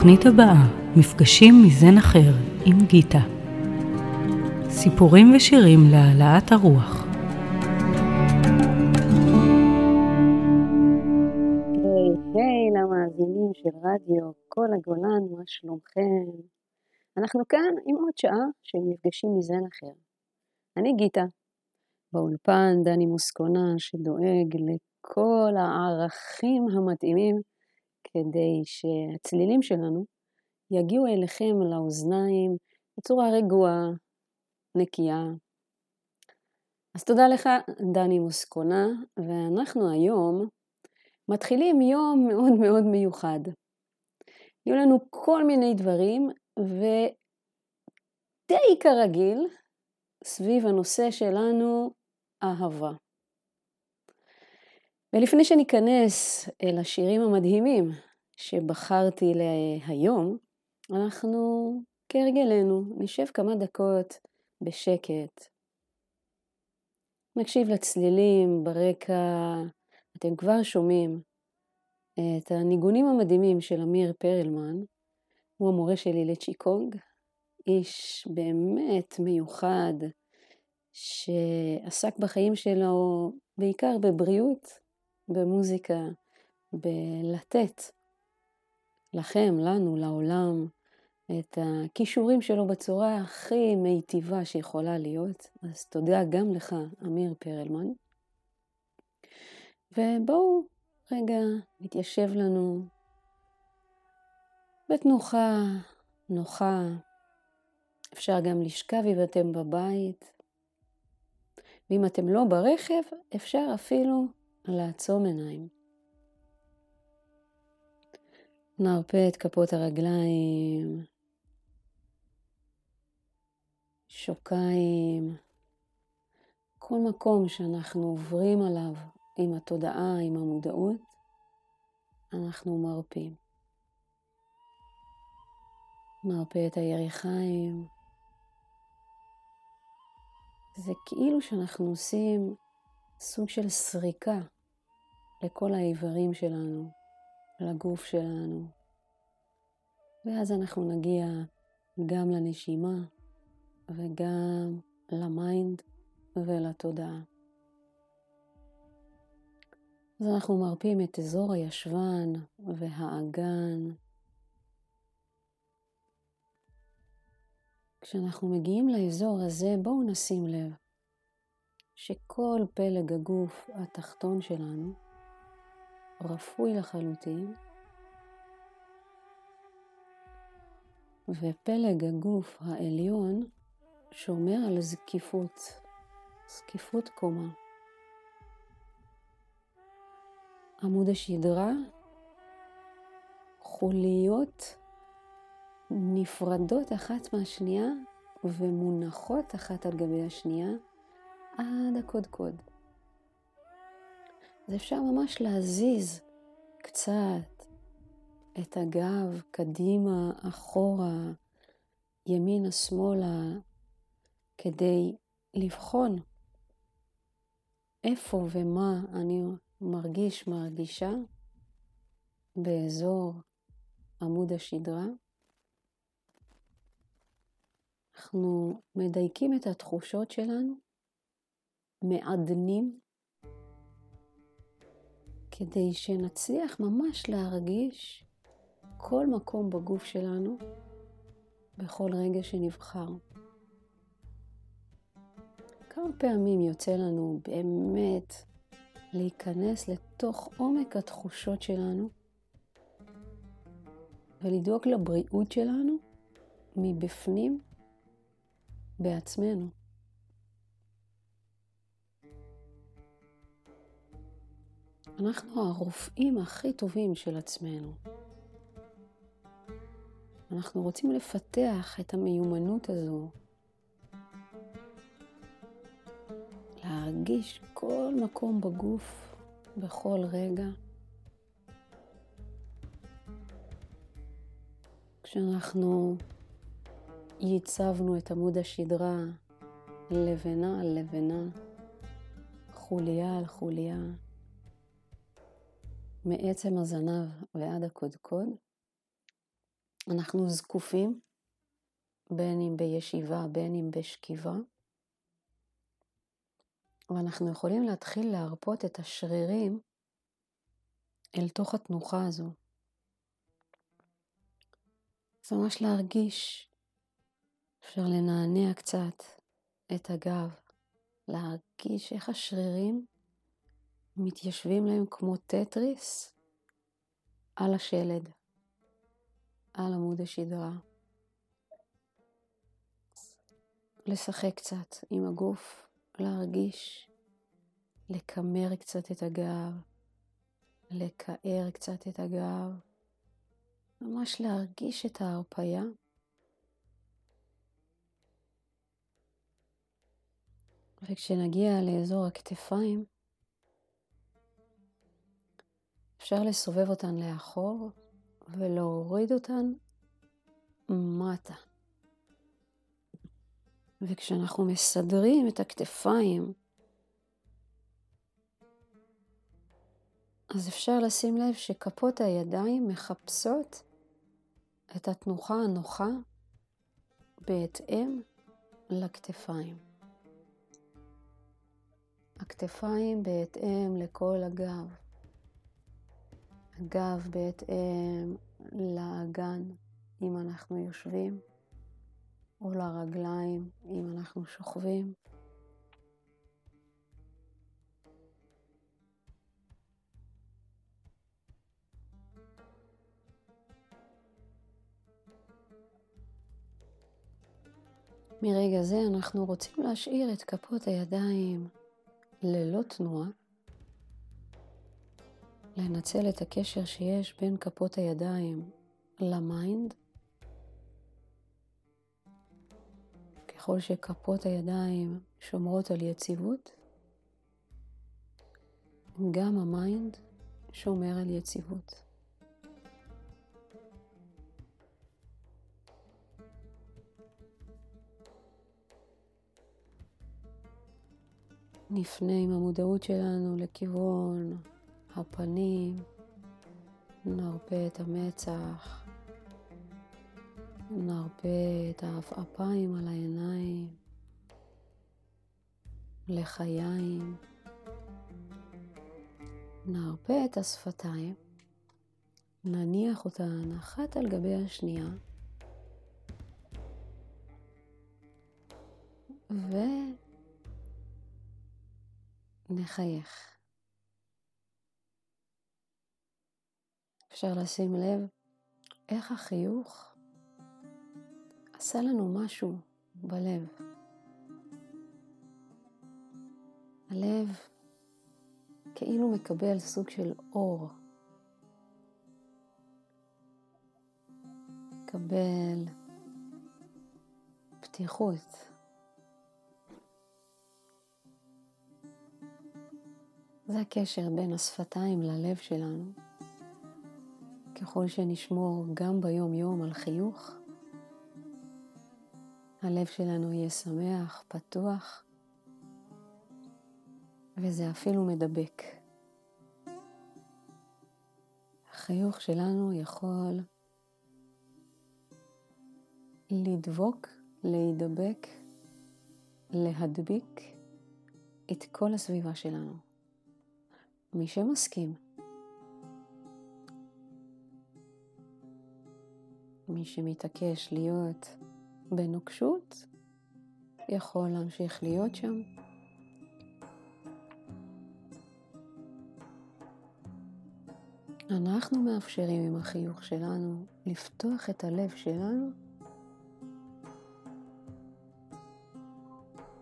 בתוכנית הבאה, מפגשים מזן אחר עם גיטה. סיפורים ושירים להעלאת הרוח. היי למאזינים של רדיו כל הגולן, מה שלומכם? אנחנו כאן עם עוד שעה של מפגשים מזן אחר. אני גיטה, באולפן דני מוסקונה שדואג לכל הערכים המתאימים כדי שהצלילים שלנו יגיעו אליכם לאוזניים בצורה רגועה, נקייה. אז תודה לך, דני מוסקונה, ואנחנו היום מתחילים יום מאוד מאוד מיוחד. יהיו לנו כל מיני דברים, ודי כרגיל, סביב הנושא שלנו, אהבה. ולפני שניכנס אל השירים המדהימים שבחרתי להיום, אנחנו כהרגלנו נשב כמה דקות בשקט. נקשיב לצלילים ברקע, אתם כבר שומעים את הניגונים המדהימים של אמיר פרלמן, הוא המורה שלי לצ'יקונג, איש באמת מיוחד שעסק בחיים שלו בעיקר בבריאות, במוזיקה, בלתת לכם, לנו, לעולם, את הכישורים שלו בצורה הכי מיטיבה שיכולה להיות. אז תודה גם לך, אמיר פרלמן. ובואו רגע נתיישב לנו בתנוחה נוחה. אפשר גם לשכב אם אתם בבית. ואם אתם לא ברכב, אפשר אפילו לעצום עיניים. נרפה את כפות הרגליים, שוקיים, כל מקום שאנחנו עוברים עליו עם התודעה, עם המודעות, אנחנו מרפים. נרפה את היריחיים. זה כאילו שאנחנו עושים סוג של סריקה לכל האיברים שלנו, לגוף שלנו. ואז אנחנו נגיע גם לנשימה וגם ל mind ולתודעה. אז אנחנו מרפים את אזור הישבן והאגן. כשאנחנו מגיעים לאזור הזה, בואו נשים לב שכל פלג הגוף התחתון שלנו רפוי לחלוטין, ופלג הגוף העליון שומר על זקיפות, זקיפות קומה. עמוד השדרה, חוליות נפרדות אחת מהשנייה ומונחות אחת על גבי השנייה עד הקודקוד. אז אפשר ממש להזיז קצת את הגב קדימה, אחורה, ימינה, שמאלה, כדי לבחון איפה ומה אני מרגיש, מרגישה באזור עמוד השדרה. אנחנו מדייקים את התחושות שלנו מעדנים כדי שנצליח ממש להרגיש כל מקום בגוף שלנו בכל רגע שנבחר. כמה פעמים יוצא לנו באמת להיכנס לתוך עומק התחושות שלנו ולדאוג לבריאות שלנו מבפנים בעצמנו. אנחנו הרופאים הכי טובים של עצמנו. אנחנו רוצים לפתח את המיומנות הזו, להרגיש כל מקום בגוף בכל רגע. כשאנחנו ייצבנו את עמוד השדרה לבנה על לבנה, חוליה על חוליה. מעצם הזנב ועד הקודקוד, אנחנו זקופים, בין אם בישיבה, בין אם בשכיבה, ואנחנו יכולים להתחיל להרפות את השרירים אל תוך התנוחה הזו. זה ממש להרגיש, אפשר לנענע קצת את הגב, להרגיש איך השרירים מתיישבים להם כמו טטריס על השלד, על עמוד השדרה. לשחק קצת עם הגוף, להרגיש, לקמר קצת את הגב, לקער קצת את הגב, ממש להרגיש את ההרפייה. וכשנגיע לאזור הכתפיים, אפשר לסובב אותן לאחור ולהוריד אותן מטה. וכשאנחנו מסדרים את הכתפיים, אז אפשר לשים לב שכפות הידיים מחפשות את התנוחה הנוחה בהתאם לכתפיים. הכתפיים בהתאם לכל הגב. הגב בהתאם לאגן אם אנחנו יושבים, או לרגליים אם אנחנו שוכבים. מרגע זה אנחנו רוצים להשאיר את כפות הידיים ללא תנועה, לנצל את הקשר שיש בין כפות הידיים ל mind. ככל שכפות הידיים שומרות על יציבות, גם ה mind שומר על יציבות. נפנה עם המודעות שלנו לכיוון הפנים, נרפה את המצח, נרפה את העפעפיים על העיניים, לחיים, נרפה את השפתיים, נניח אותן אחת על גבי השנייה, ו... אפשר לשים לב איך החיוך עשה לנו משהו בלב. הלב כאילו מקבל סוג של אור. מקבל פתיחות. זה הקשר בין השפתיים ללב שלנו. ככל שנשמור גם ביום-יום על חיוך, הלב שלנו יהיה שמח, פתוח, וזה אפילו מדבק. החיוך שלנו יכול לדבוק, להידבק, להדביק את כל הסביבה שלנו. מי שמסכים. מי שמתעקש להיות בנוקשות, יכול להמשיך להיות שם. אנחנו מאפשרים עם החיוך שלנו לפתוח את הלב שלנו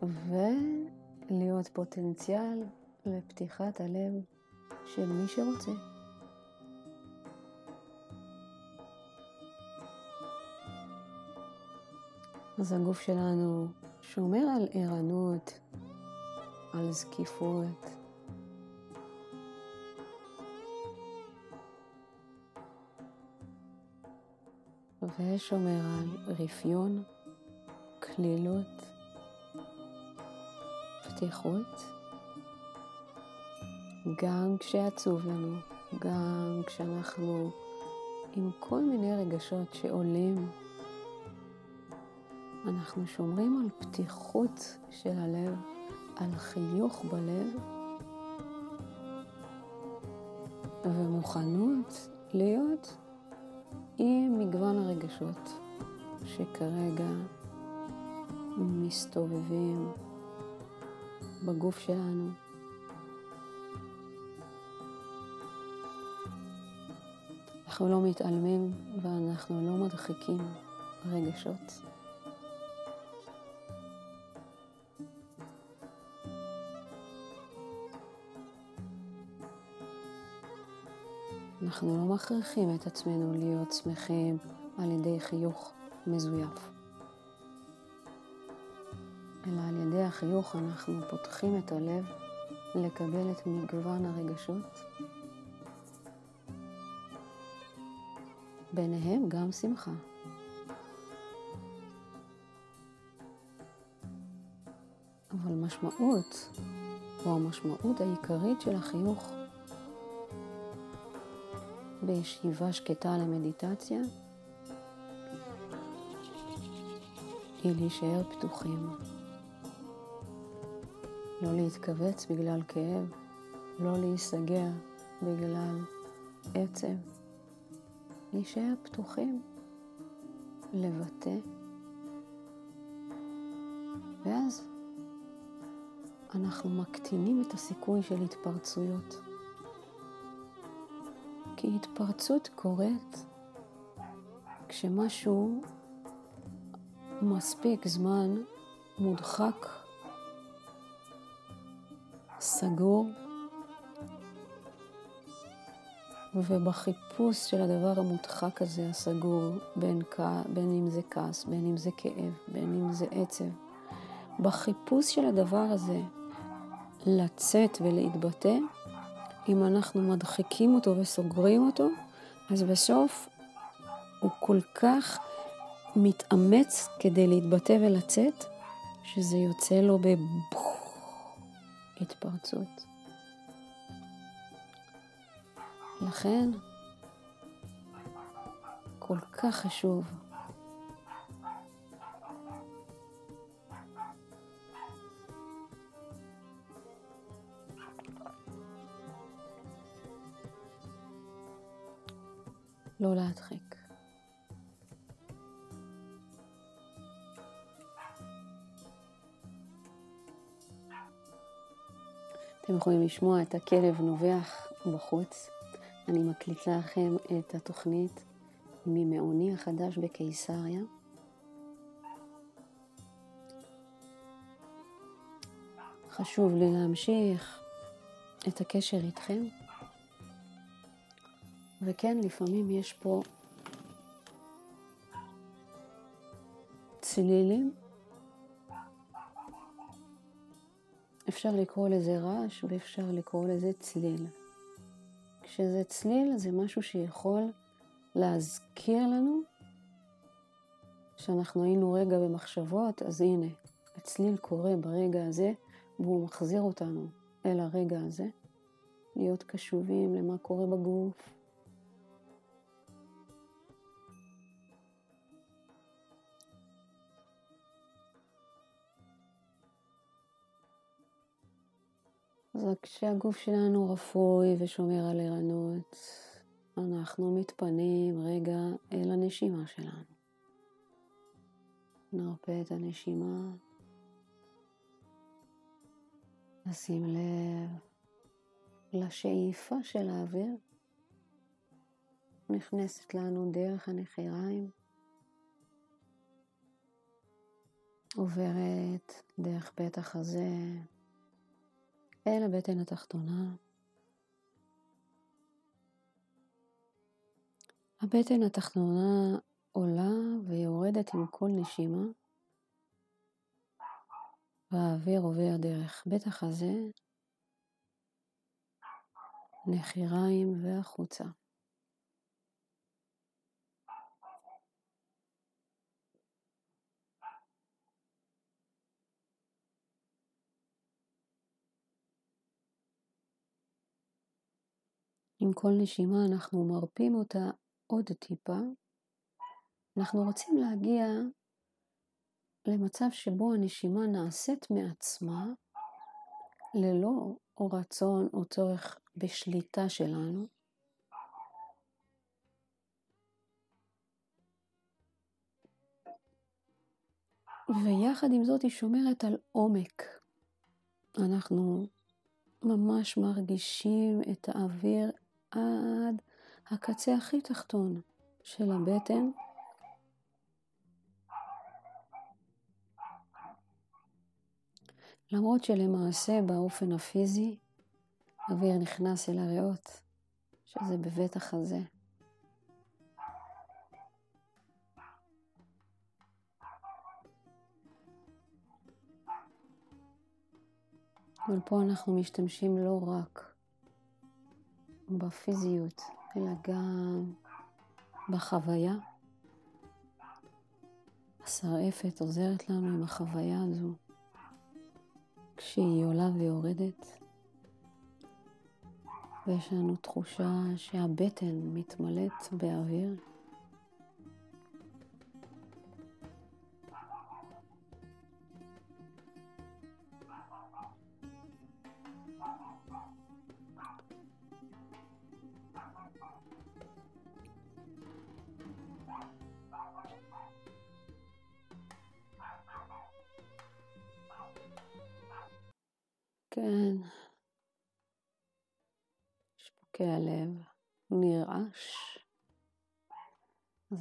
ולהיות פוטנציאל לפתיחת הלב של מי שרוצה. אז הגוף שלנו שומר על ערנות, על זקיפות. ושומר על רפיון, כלילות, פתיחות. גם כשעצוב לנו, גם כשאנחנו עם כל מיני רגשות שעולים. אנחנו שומרים על פתיחות של הלב, על חיוך בלב, ומוכנות להיות עם מגוון הרגשות שכרגע מסתובבים בגוף שלנו. אנחנו לא מתעלמים ואנחנו לא מדחיקים רגשות. אנחנו לא מכריחים את עצמנו להיות שמחים על ידי חיוך מזויף. אלא על ידי החיוך אנחנו פותחים את הלב לקבל את מגוון הרגשות, ביניהם גם שמחה. אבל משמעות, או המשמעות העיקרית של החיוך בישיבה שקטה למדיטציה, היא להישאר פתוחים. לא להתכווץ בגלל כאב, לא להיסגר בגלל עצב. להישאר פתוחים, לבטא, ואז אנחנו מקטינים את הסיכוי של התפרצויות. כי התפרצות קורית כשמשהו מספיק זמן מודחק, סגור, ובחיפוש של הדבר המודחק הזה, הסגור, בין, בין אם זה כעס, בין אם זה כאב, בין אם זה עצב, בחיפוש של הדבר הזה לצאת ולהתבטא, אם אנחנו מדחיקים אותו וסוגרים אותו, אז בסוף הוא כל כך מתאמץ כדי להתבטא ולצאת, שזה יוצא לו בהתפרצות. לכן, כל כך חשוב לא להדחיק. אתם יכולים לשמוע את הכלב נובח בחוץ. אני מקליטה לכם את התוכנית ממעוני החדש בקיסריה. חשוב לי להמשיך את הקשר איתכם. וכן, לפעמים יש פה צלילים. אפשר לקרוא לזה רעש ואפשר לקרוא לזה צליל. כשזה צליל זה משהו שיכול להזכיר לנו שאנחנו היינו רגע במחשבות, אז הנה, הצליל קורה ברגע הזה והוא מחזיר אותנו אל הרגע הזה. להיות קשובים למה קורה בגוף, אז כשהגוף שלנו רפוי ושומר על ערנות, אנחנו מתפנים רגע אל הנשימה שלנו. נרפה את הנשימה, נשים לב לשאיפה של האוויר, נכנסת לנו דרך הנחיריים, עוברת דרך פתח הזה, אל הבטן התחתונה. הבטן התחתונה עולה ויורדת עם כל נשימה, והאוויר עובר דרך בית החזה, נחיריים והחוצה. עם כל נשימה אנחנו מרפים אותה עוד טיפה. אנחנו רוצים להגיע למצב שבו הנשימה נעשית מעצמה, ללא או רצון או צורך בשליטה שלנו. ויחד עם זאת היא שומרת על עומק. אנחנו ממש מרגישים את האוויר עד הקצה הכי תחתון של הבטן. למרות שלמעשה באופן הפיזי אוויר נכנס אל הריאות, שזה בבית החזה. אבל פה אנחנו משתמשים לא רק בפיזיות, אלא גם בחוויה. השרעפת עוזרת לנו עם החוויה הזו כשהיא עולה ויורדת, ויש לנו תחושה שהבטן מתמלאת באוויר.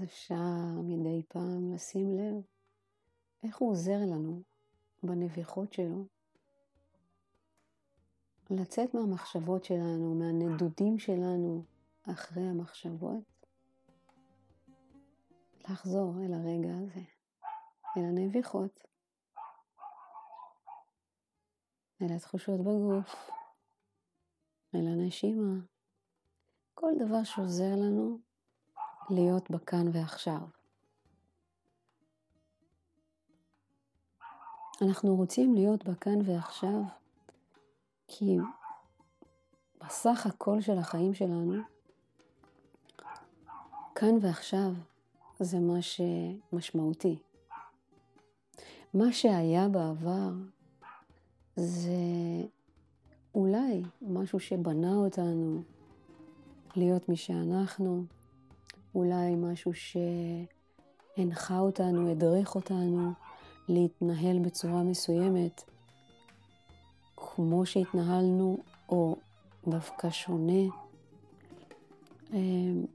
אפשר מדי פעם לשים לב איך הוא עוזר לנו בנביחות שלו. לצאת מהמחשבות שלנו, מהנדודים שלנו אחרי המחשבות, לחזור אל הרגע הזה, אל הנביחות. אל התחושות בגוף, אל הנשימה, כל דבר שעוזר לנו להיות בכאן ועכשיו. אנחנו רוצים להיות בכאן ועכשיו כי בסך הכל של החיים שלנו, כאן ועכשיו זה מה שמשמעותי. מה שהיה בעבר זה אולי משהו שבנה אותנו להיות מי שאנחנו, אולי משהו שהנחה אותנו, הדריך אותנו להתנהל בצורה מסוימת, כמו שהתנהלנו, או דווקא שונה. אמ,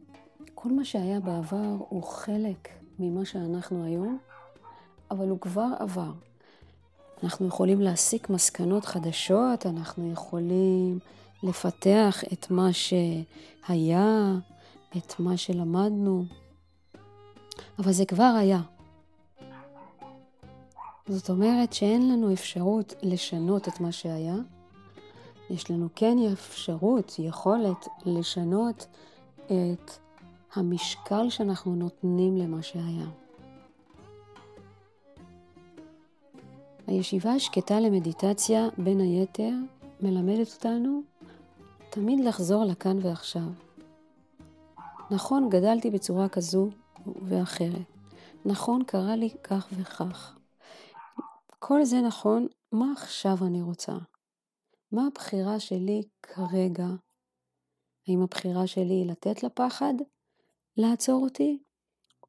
כל מה שהיה בעבר הוא חלק ממה שאנחנו היום, אבל הוא כבר עבר. אנחנו יכולים להסיק מסקנות חדשות, אנחנו יכולים לפתח את מה שהיה, את מה שלמדנו, אבל זה כבר היה. זאת אומרת שאין לנו אפשרות לשנות את מה שהיה, יש לנו כן אפשרות, יכולת, לשנות את המשקל שאנחנו נותנים למה שהיה. הישיבה השקטה למדיטציה, בין היתר, מלמדת אותנו תמיד לחזור לכאן ועכשיו. נכון, גדלתי בצורה כזו ואחרת. נכון, קרה לי כך וכך. כל זה נכון, מה עכשיו אני רוצה? מה הבחירה שלי כרגע? האם הבחירה שלי היא לתת לפחד לעצור אותי,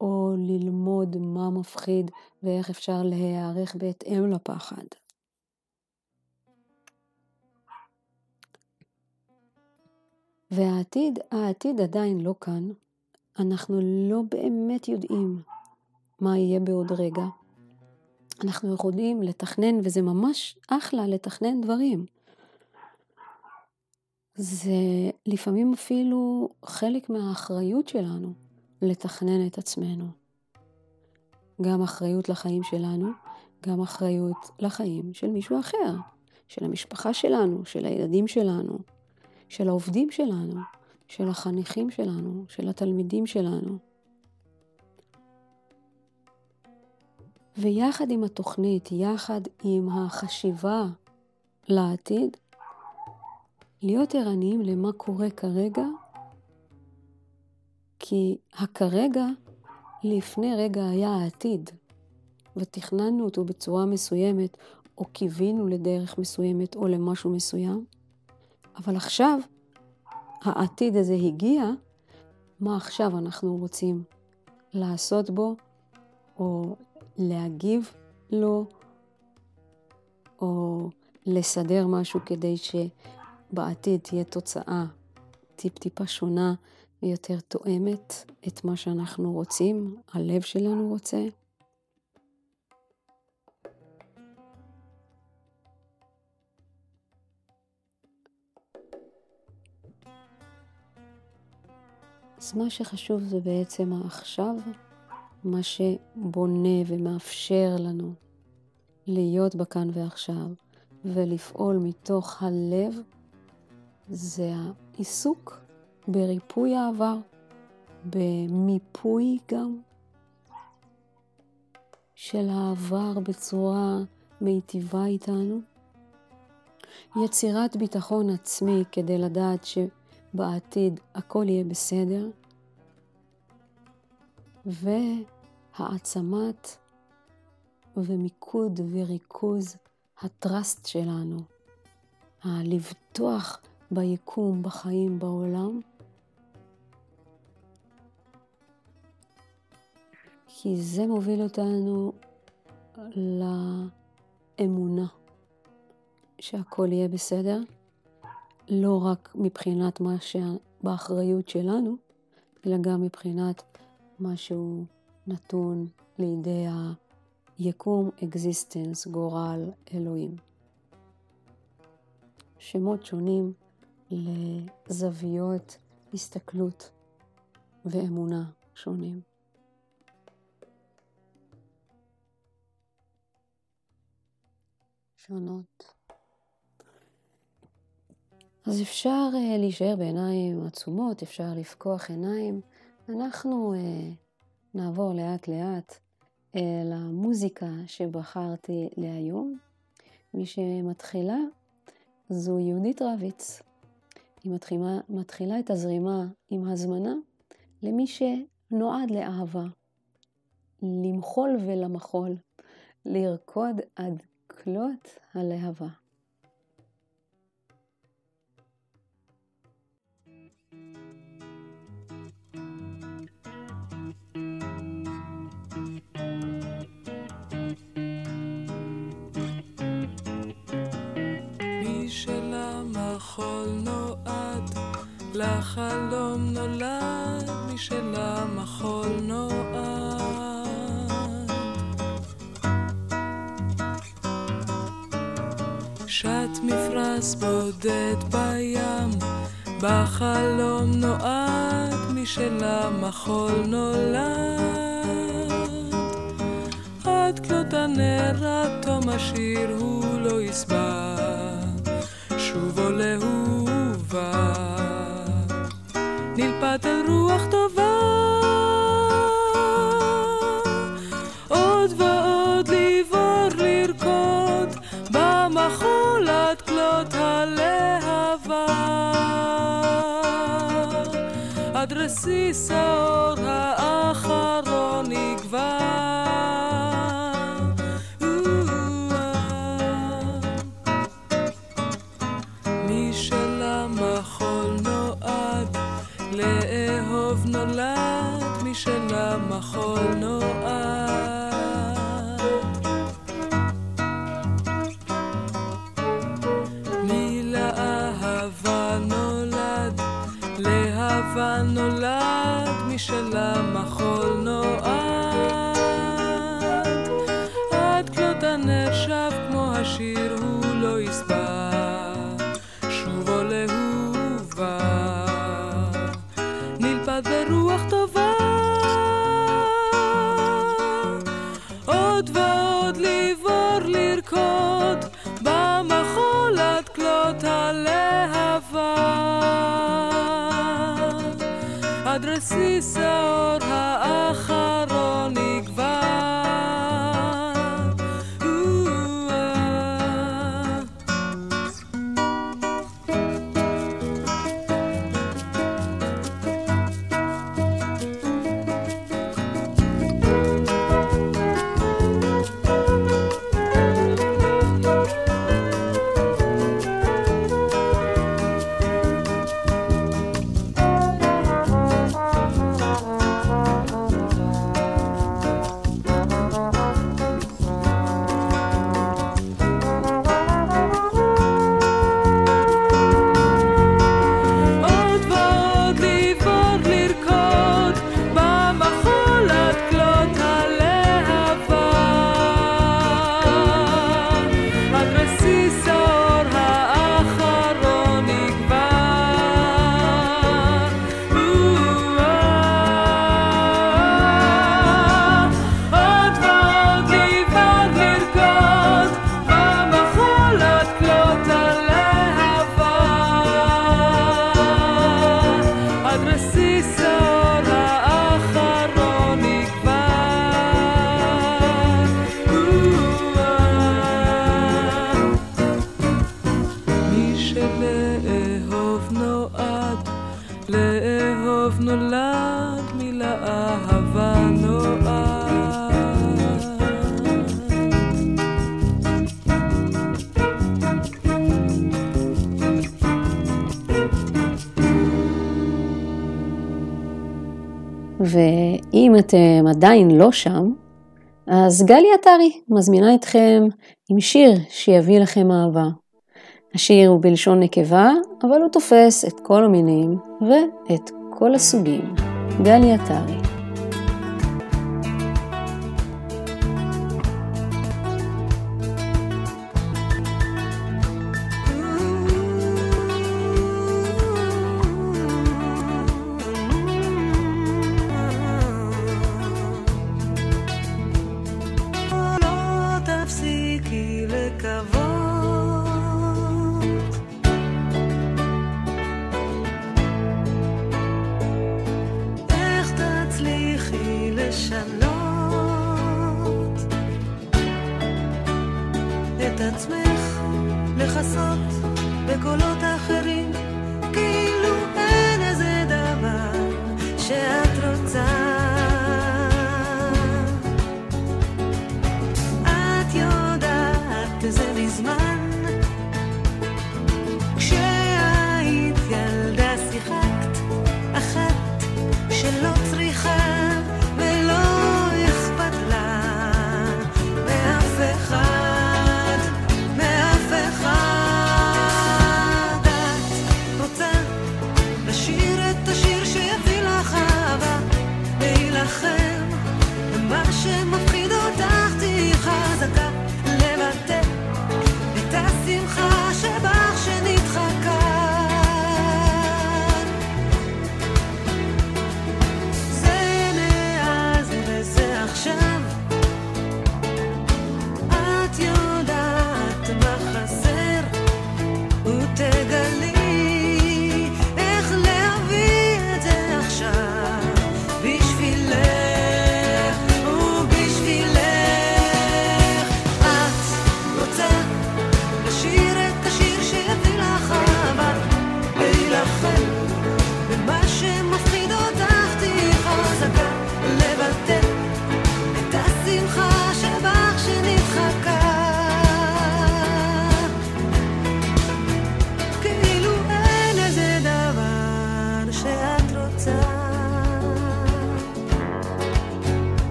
או ללמוד מה מפחיד ואיך אפשר להיערך בהתאם לפחד. והעתיד, העתיד עדיין לא כאן. אנחנו לא באמת יודעים מה יהיה בעוד רגע. אנחנו יכולים לתכנן, וזה ממש אחלה לתכנן דברים. זה לפעמים אפילו חלק מהאחריות שלנו. לתכנן את עצמנו. גם אחריות לחיים שלנו, גם אחריות לחיים של מישהו אחר, של המשפחה שלנו, של הילדים שלנו, של העובדים שלנו, של החניכים שלנו, של התלמידים שלנו. ויחד עם התוכנית, יחד עם החשיבה לעתיד, להיות ערניים למה קורה כרגע כי הכרגע לפני רגע היה העתיד, ותכננו אותו בצורה מסוימת, או קיווינו לדרך מסוימת או למשהו מסוים, אבל עכשיו העתיד הזה הגיע, מה עכשיו אנחנו רוצים לעשות בו, או להגיב לו, או לסדר משהו כדי שבעתיד תהיה תוצאה טיפ-טיפה שונה ויותר תואמת את מה שאנחנו רוצים, הלב שלנו רוצה. אז מה שחשוב זה בעצם העכשיו, מה שבונה ומאפשר לנו להיות בכאן ועכשיו ולפעול מתוך הלב, זה העיסוק בריפוי העבר, במיפוי גם של העבר בצורה מיטיבה איתנו, יצירת ביטחון עצמי כדי לדעת שבעתיד הכל יהיה בסדר, והעצמת ומיקוד וריכוז הטראסט שלנו, הלבטוח ביקום, בחיים, בעולם, כי זה מוביל אותנו לאמונה שהכל יהיה בסדר, לא רק מבחינת מה שבאחריות שלנו, אלא גם מבחינת מה שהוא נתון לידי היקום, existence, גורל, אלוהים. שמות שונים לזוויות הסתכלות ואמונה שונים. שונות. אז אפשר uh, להישאר בעיניים עצומות, אפשר לפקוח עיניים. אנחנו uh, נעבור לאט לאט uh, למוזיקה שבחרתי להיום. מי שמתחילה זו יהודית רביץ. היא מתחילה, מתחילה את הזרימה עם הזמנה למי שנועד לאהבה, למחול ולמחול, לרקוד עד כלות הלהבה. מחול נועד, לחלום נולד, מי שלמחול נועד. שט מפרש בודד בים, בחלום נועד, מי שלמחול נולד. עד כלות הנר עד תום השיר הוא לא יסבר. שובו לאהובה, נלפת אל רוח טובה. עוד ועוד לבור לרקוד, במחול עד כלות הלהבה. עד רסיס האור ואם אתם עדיין לא שם, אז גלי עטרי מזמינה אתכם עם שיר שיביא לכם אהבה. השיר הוא בלשון נקבה, אבל הוא תופס את כל המינים ואת כל הסוגים. גלי עטרי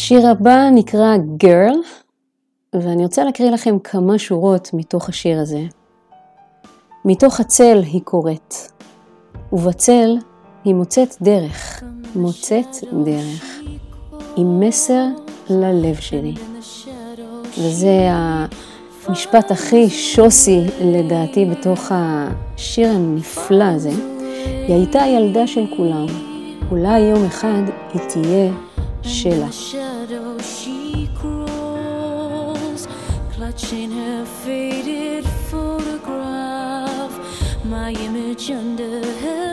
השיר הבא נקרא Girl, ואני רוצה להקריא לכם כמה שורות מתוך השיר הזה. מתוך הצל היא קוראת, ובצל היא מוצאת דרך, מוצאת דרך, עם מסר ללב שלי. וזה המשפט הכי שוסי לדעתי בתוך השיר הנפלא הזה. היא הייתה ילדה של כולם, אולי יום אחד היא תהיה שלה. Clutching her faded photograph, my image under her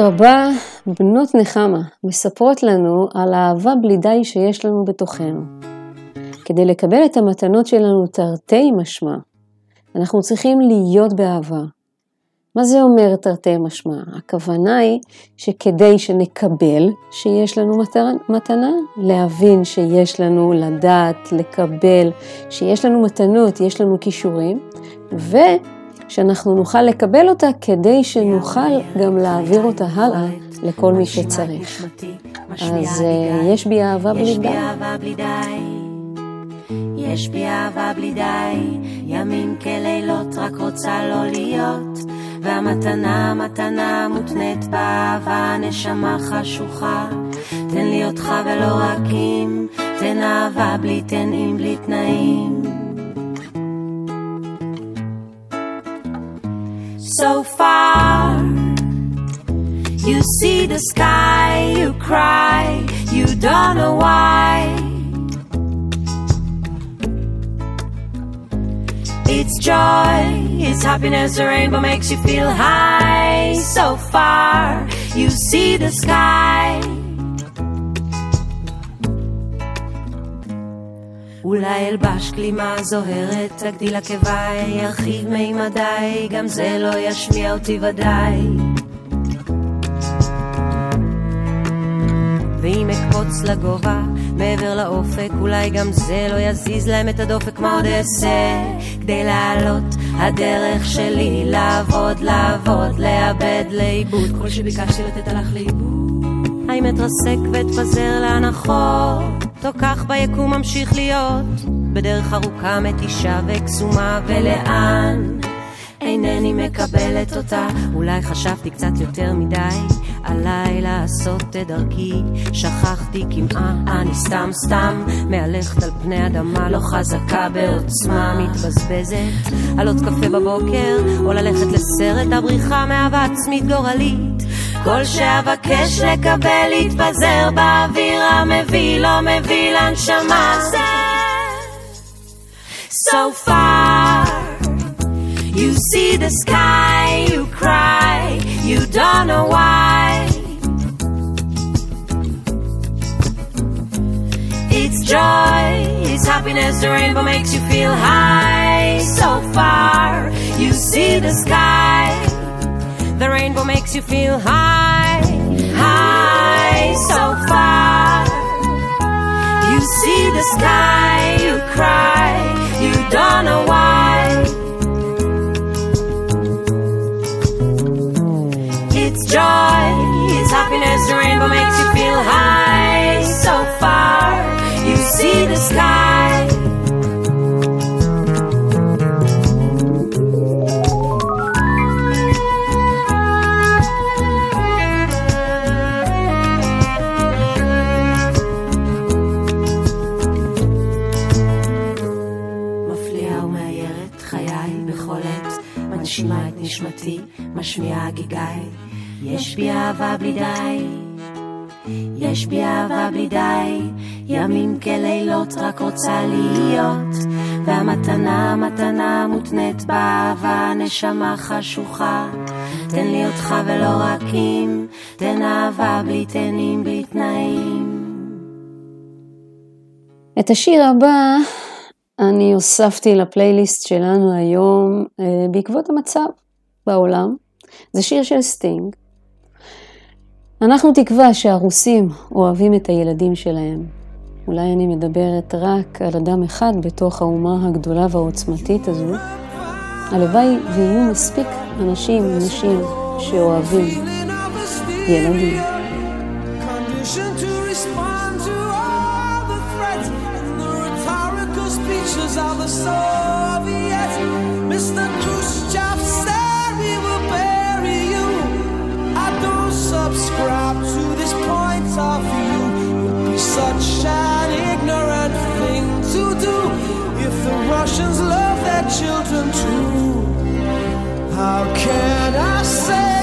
הבא, בנות נחמה, מספרות לנו על האהבה בלי די שיש לנו בתוכנו. כדי לקבל את המתנות שלנו תרתי משמע, אנחנו צריכים להיות באהבה. מה זה אומר תרתי משמע? הכוונה היא שכדי שנקבל שיש לנו מתנה- להבין שיש לנו לדעת, לקבל, שיש לנו מתנות, יש לנו כישורים, ושאנחנו נוכל לקבל אותה כדי שנוכל גם להעביר אותה הלאה לכל מי שצריך. אז אה, יש בי אהבה בלי יש בי די. אהבה בלי די, יש בי אהבה בלי די, ימים כלילות רק רוצה לא להיות, והמתנה, מתנה מותנית באהבה, נשמה חשוכה, תן לי אותך ולא רק אם, תן אהבה בלי תנאים, בלי תנאים. So far You see the sky, you cry, you don't know why. It's joy, it's happiness, the rainbow makes you feel high. So far, you see the sky. אולי אלבש כלימה זוהרת, אגדיל עקביי, ירחיב מימדיי, גם זה לא ישמיע אותי ודאי. ואם אקפוץ לגובה, מעבר לאופק, אולי גם זה לא יזיז להם את הדופק, מה עוד אעשה? כדי לעלות, הדרך שלי לעבוד, לעבוד, לאבד, לאיבוד, כל שביקשתי לתת הלך לאיבוד. האם אתרסק ואתפזר להנחות, או כך ביקום ממשיך להיות, בדרך ארוכה מתישה וקסומה, ולאן? אינני מקבלת אותה, אולי חשבתי קצת יותר מדי, עליי לעשות את דרכי, שכחתי כמעה, אני סתם סתם מהלכת על פני אדמה לא חזקה בעוצמה, מתבזבזת על עוד קפה בבוקר, או ללכת לסרט הבריחה מאהבה עצמית גורלית. כל שאבקש לקבל יתפזר באוויר המביא, לא מביא לנשמה. So far You see the sky, you cry, you don't know why. It's joy, it's happiness, the rainbow makes you feel high. So far, you see the sky, the rainbow makes you feel high, high. So far, you see the sky, you cry, you don't know why. It's joy, it's happiness, the rainbow makes you feel high. So far, you see the sky. מפליאה ומאיירת חיי בכל עת, מנשימה את נשמתי, משמיעה גיגיי. יש בי אהבה בלי די, יש בי אהבה בלי די, ימים כלילות רק רוצה להיות, והמתנה, מתנה מותנית באהבה, נשמה חשוכה. תן לי אותך ולא רק אם, תן אהבה בלי תנים, בלי תנאים. את השיר הבא אני הוספתי לפלייליסט שלנו היום אה, בעקבות המצב בעולם. זה שיר של סטינג. אנחנו תקווה שהרוסים אוהבים את הילדים שלהם. אולי אני מדברת רק על אדם אחד בתוך האומה הגדולה והעוצמתית הזו. הלוואי ויהיו מספיק אנשים, נשים, שאוהבים ילדים. It'd be such an ignorant thing to do if the Russians love their children too. How can I save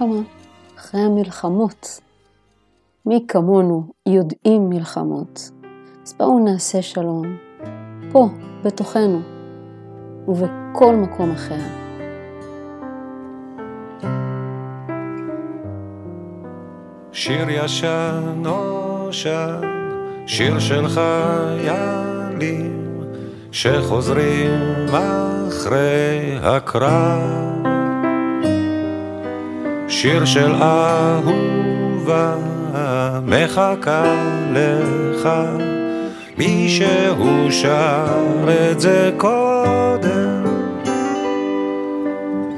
המלחמה, אחרי המלחמות. מי כמונו יודעים מלחמות. אז בואו נעשה שלום, פה, בתוכנו, ובכל מקום אחר. שיר ישן נושן, שיר של חיילים שחוזרים אחרי הקרב. שיר של אהובה מחכה לך, מישהו שר את זה קודם.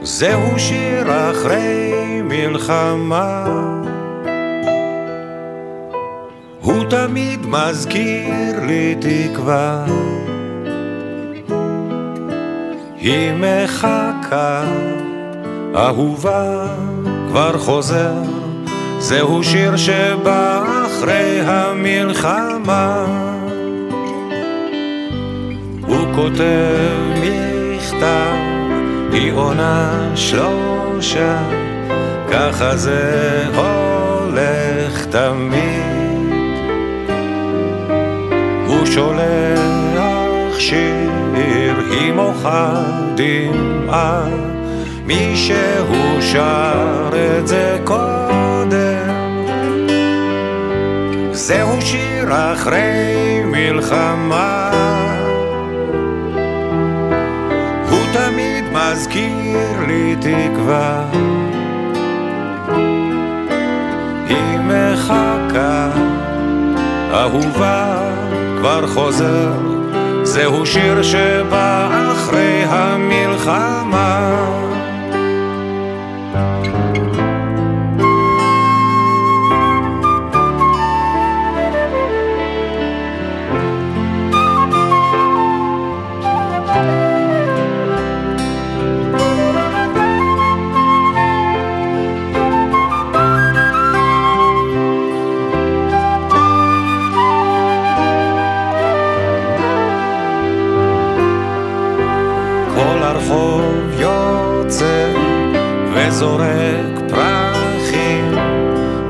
זהו שיר אחרי מלחמה. הוא תמיד מזכיר לי תקווה. היא מחכה, אהובה כבר חוזר, זהו שיר שבא אחרי המלחמה. הוא כותב מכתב, היא עונה שלושה, ככה זה הולך תמיד. הוא שולח שיר, היא מוחה דמעה, מישהו שר את זה קודם. זהו שיר אחרי מלחמה. הוא תמיד מזכיר לי תקווה. היא מחכה, אהובה כבר חוזר, זהו שיר שבא אחרי המלחמה.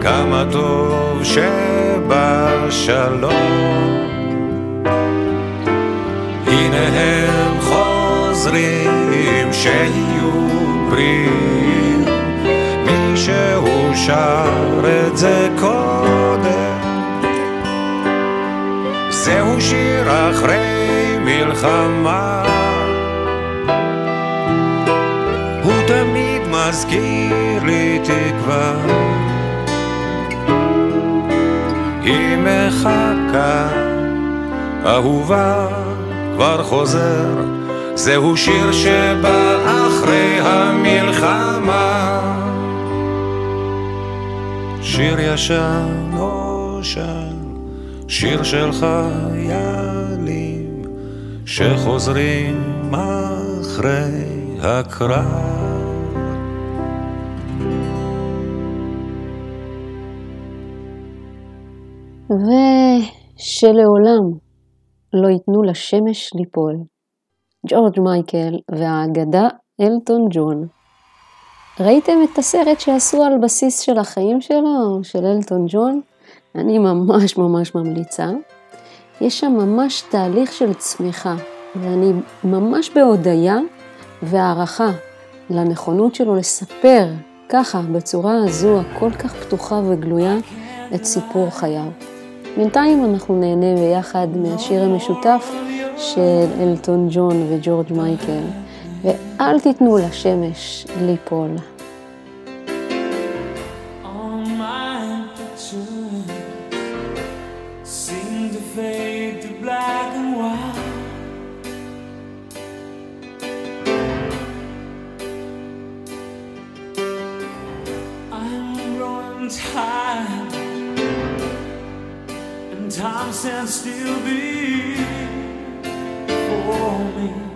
כמה טוב שבשלום. הנה הם חוזרים, שיהיו בריאים, מישהו שר את זה קודם. זהו שיר אחרי מלחמה. הוא תמיד מזכיר לי תקווה. היא מחכה, אהובה כבר חוזר, זהו שיר שבא אחרי המלחמה. שיר ישן נושן, שיר של חיילים שחוזרים אחרי הקרב. ושלעולם לא ייתנו לשמש ליפול. ג'ורג' מייקל והאגדה אלטון ג'ון. ראיתם את הסרט שעשו על בסיס של החיים שלו, של אלטון ג'ון? אני ממש ממש ממליצה. יש שם ממש תהליך של צמיחה, ואני ממש בהודיה והערכה לנכונות שלו לספר ככה, בצורה הזו הכל כך פתוחה וגלויה, את סיפור חייו. בינתיים אנחנו נהנה ביחד מהשיר המשותף של אלטון ג'ון וג'ורג' מייקל, ואל תיתנו לשמש ליפול. All time stands still before me.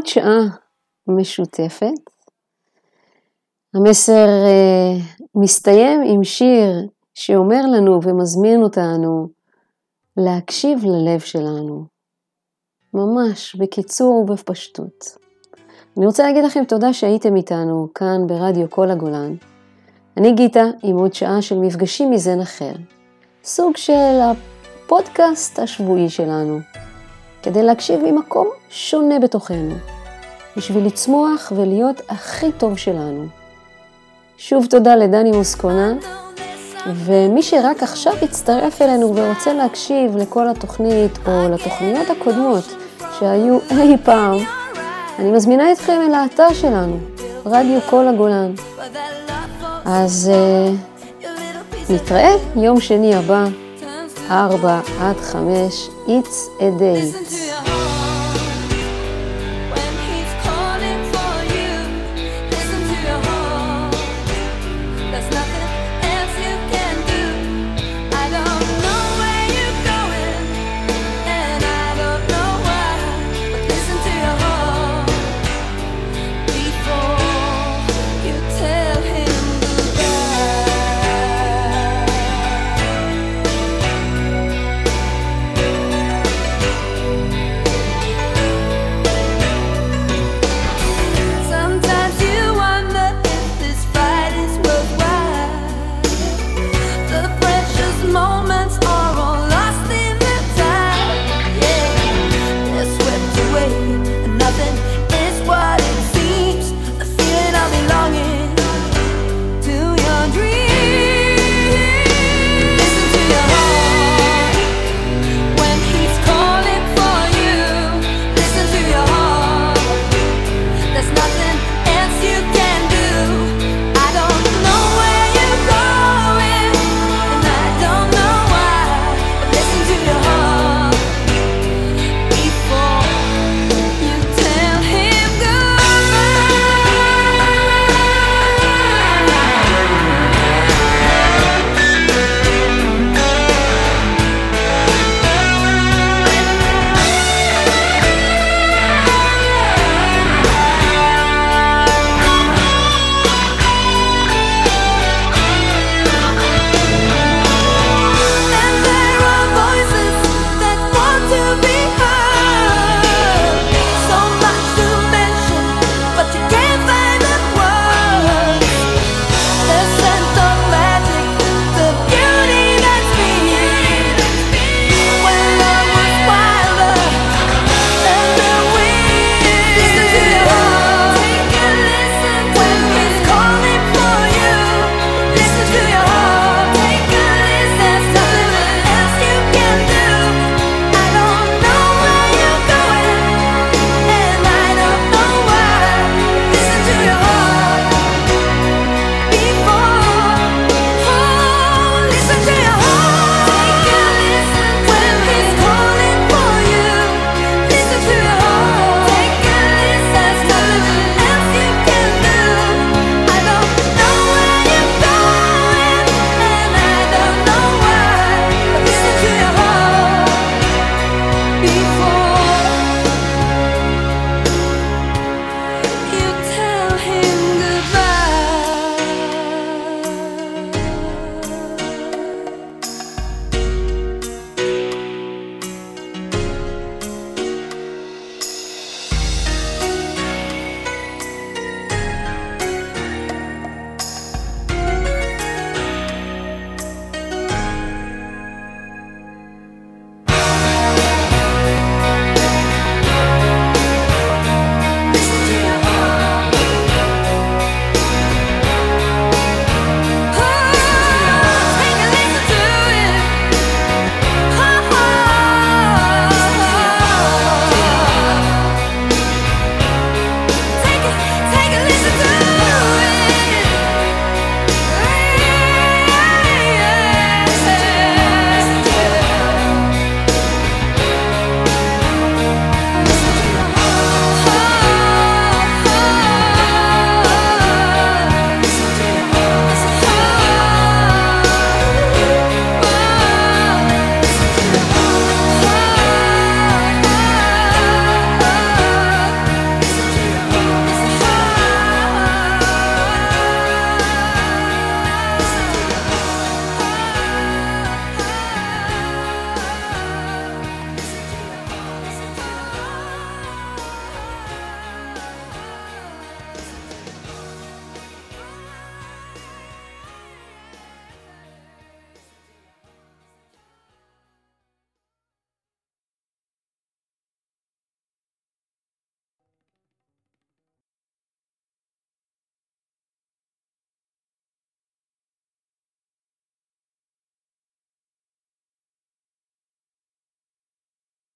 עוד שעה משותפת. המסר אה, מסתיים עם שיר שאומר לנו ומזמין אותנו להקשיב ללב שלנו. ממש בקיצור ובפשטות. אני רוצה להגיד לכם תודה שהייתם איתנו כאן ברדיו כל הגולן. אני גיטה עם עוד שעה של מפגשים מזן אחר. סוג של הפודקאסט השבועי שלנו. כדי להקשיב ממקום שונה בתוכנו, בשביל לצמוח ולהיות הכי טוב שלנו. שוב תודה לדני מוסקונה, ומי שרק עכשיו הצטרף אלינו ורוצה להקשיב לכל התוכנית או לתוכניות הקודמות שהיו אי פעם, אני מזמינה אתכם אל האתר שלנו, רדיו כל הגולן. אז uh, נתראה יום שני הבא. 4 עד 5, It's a date.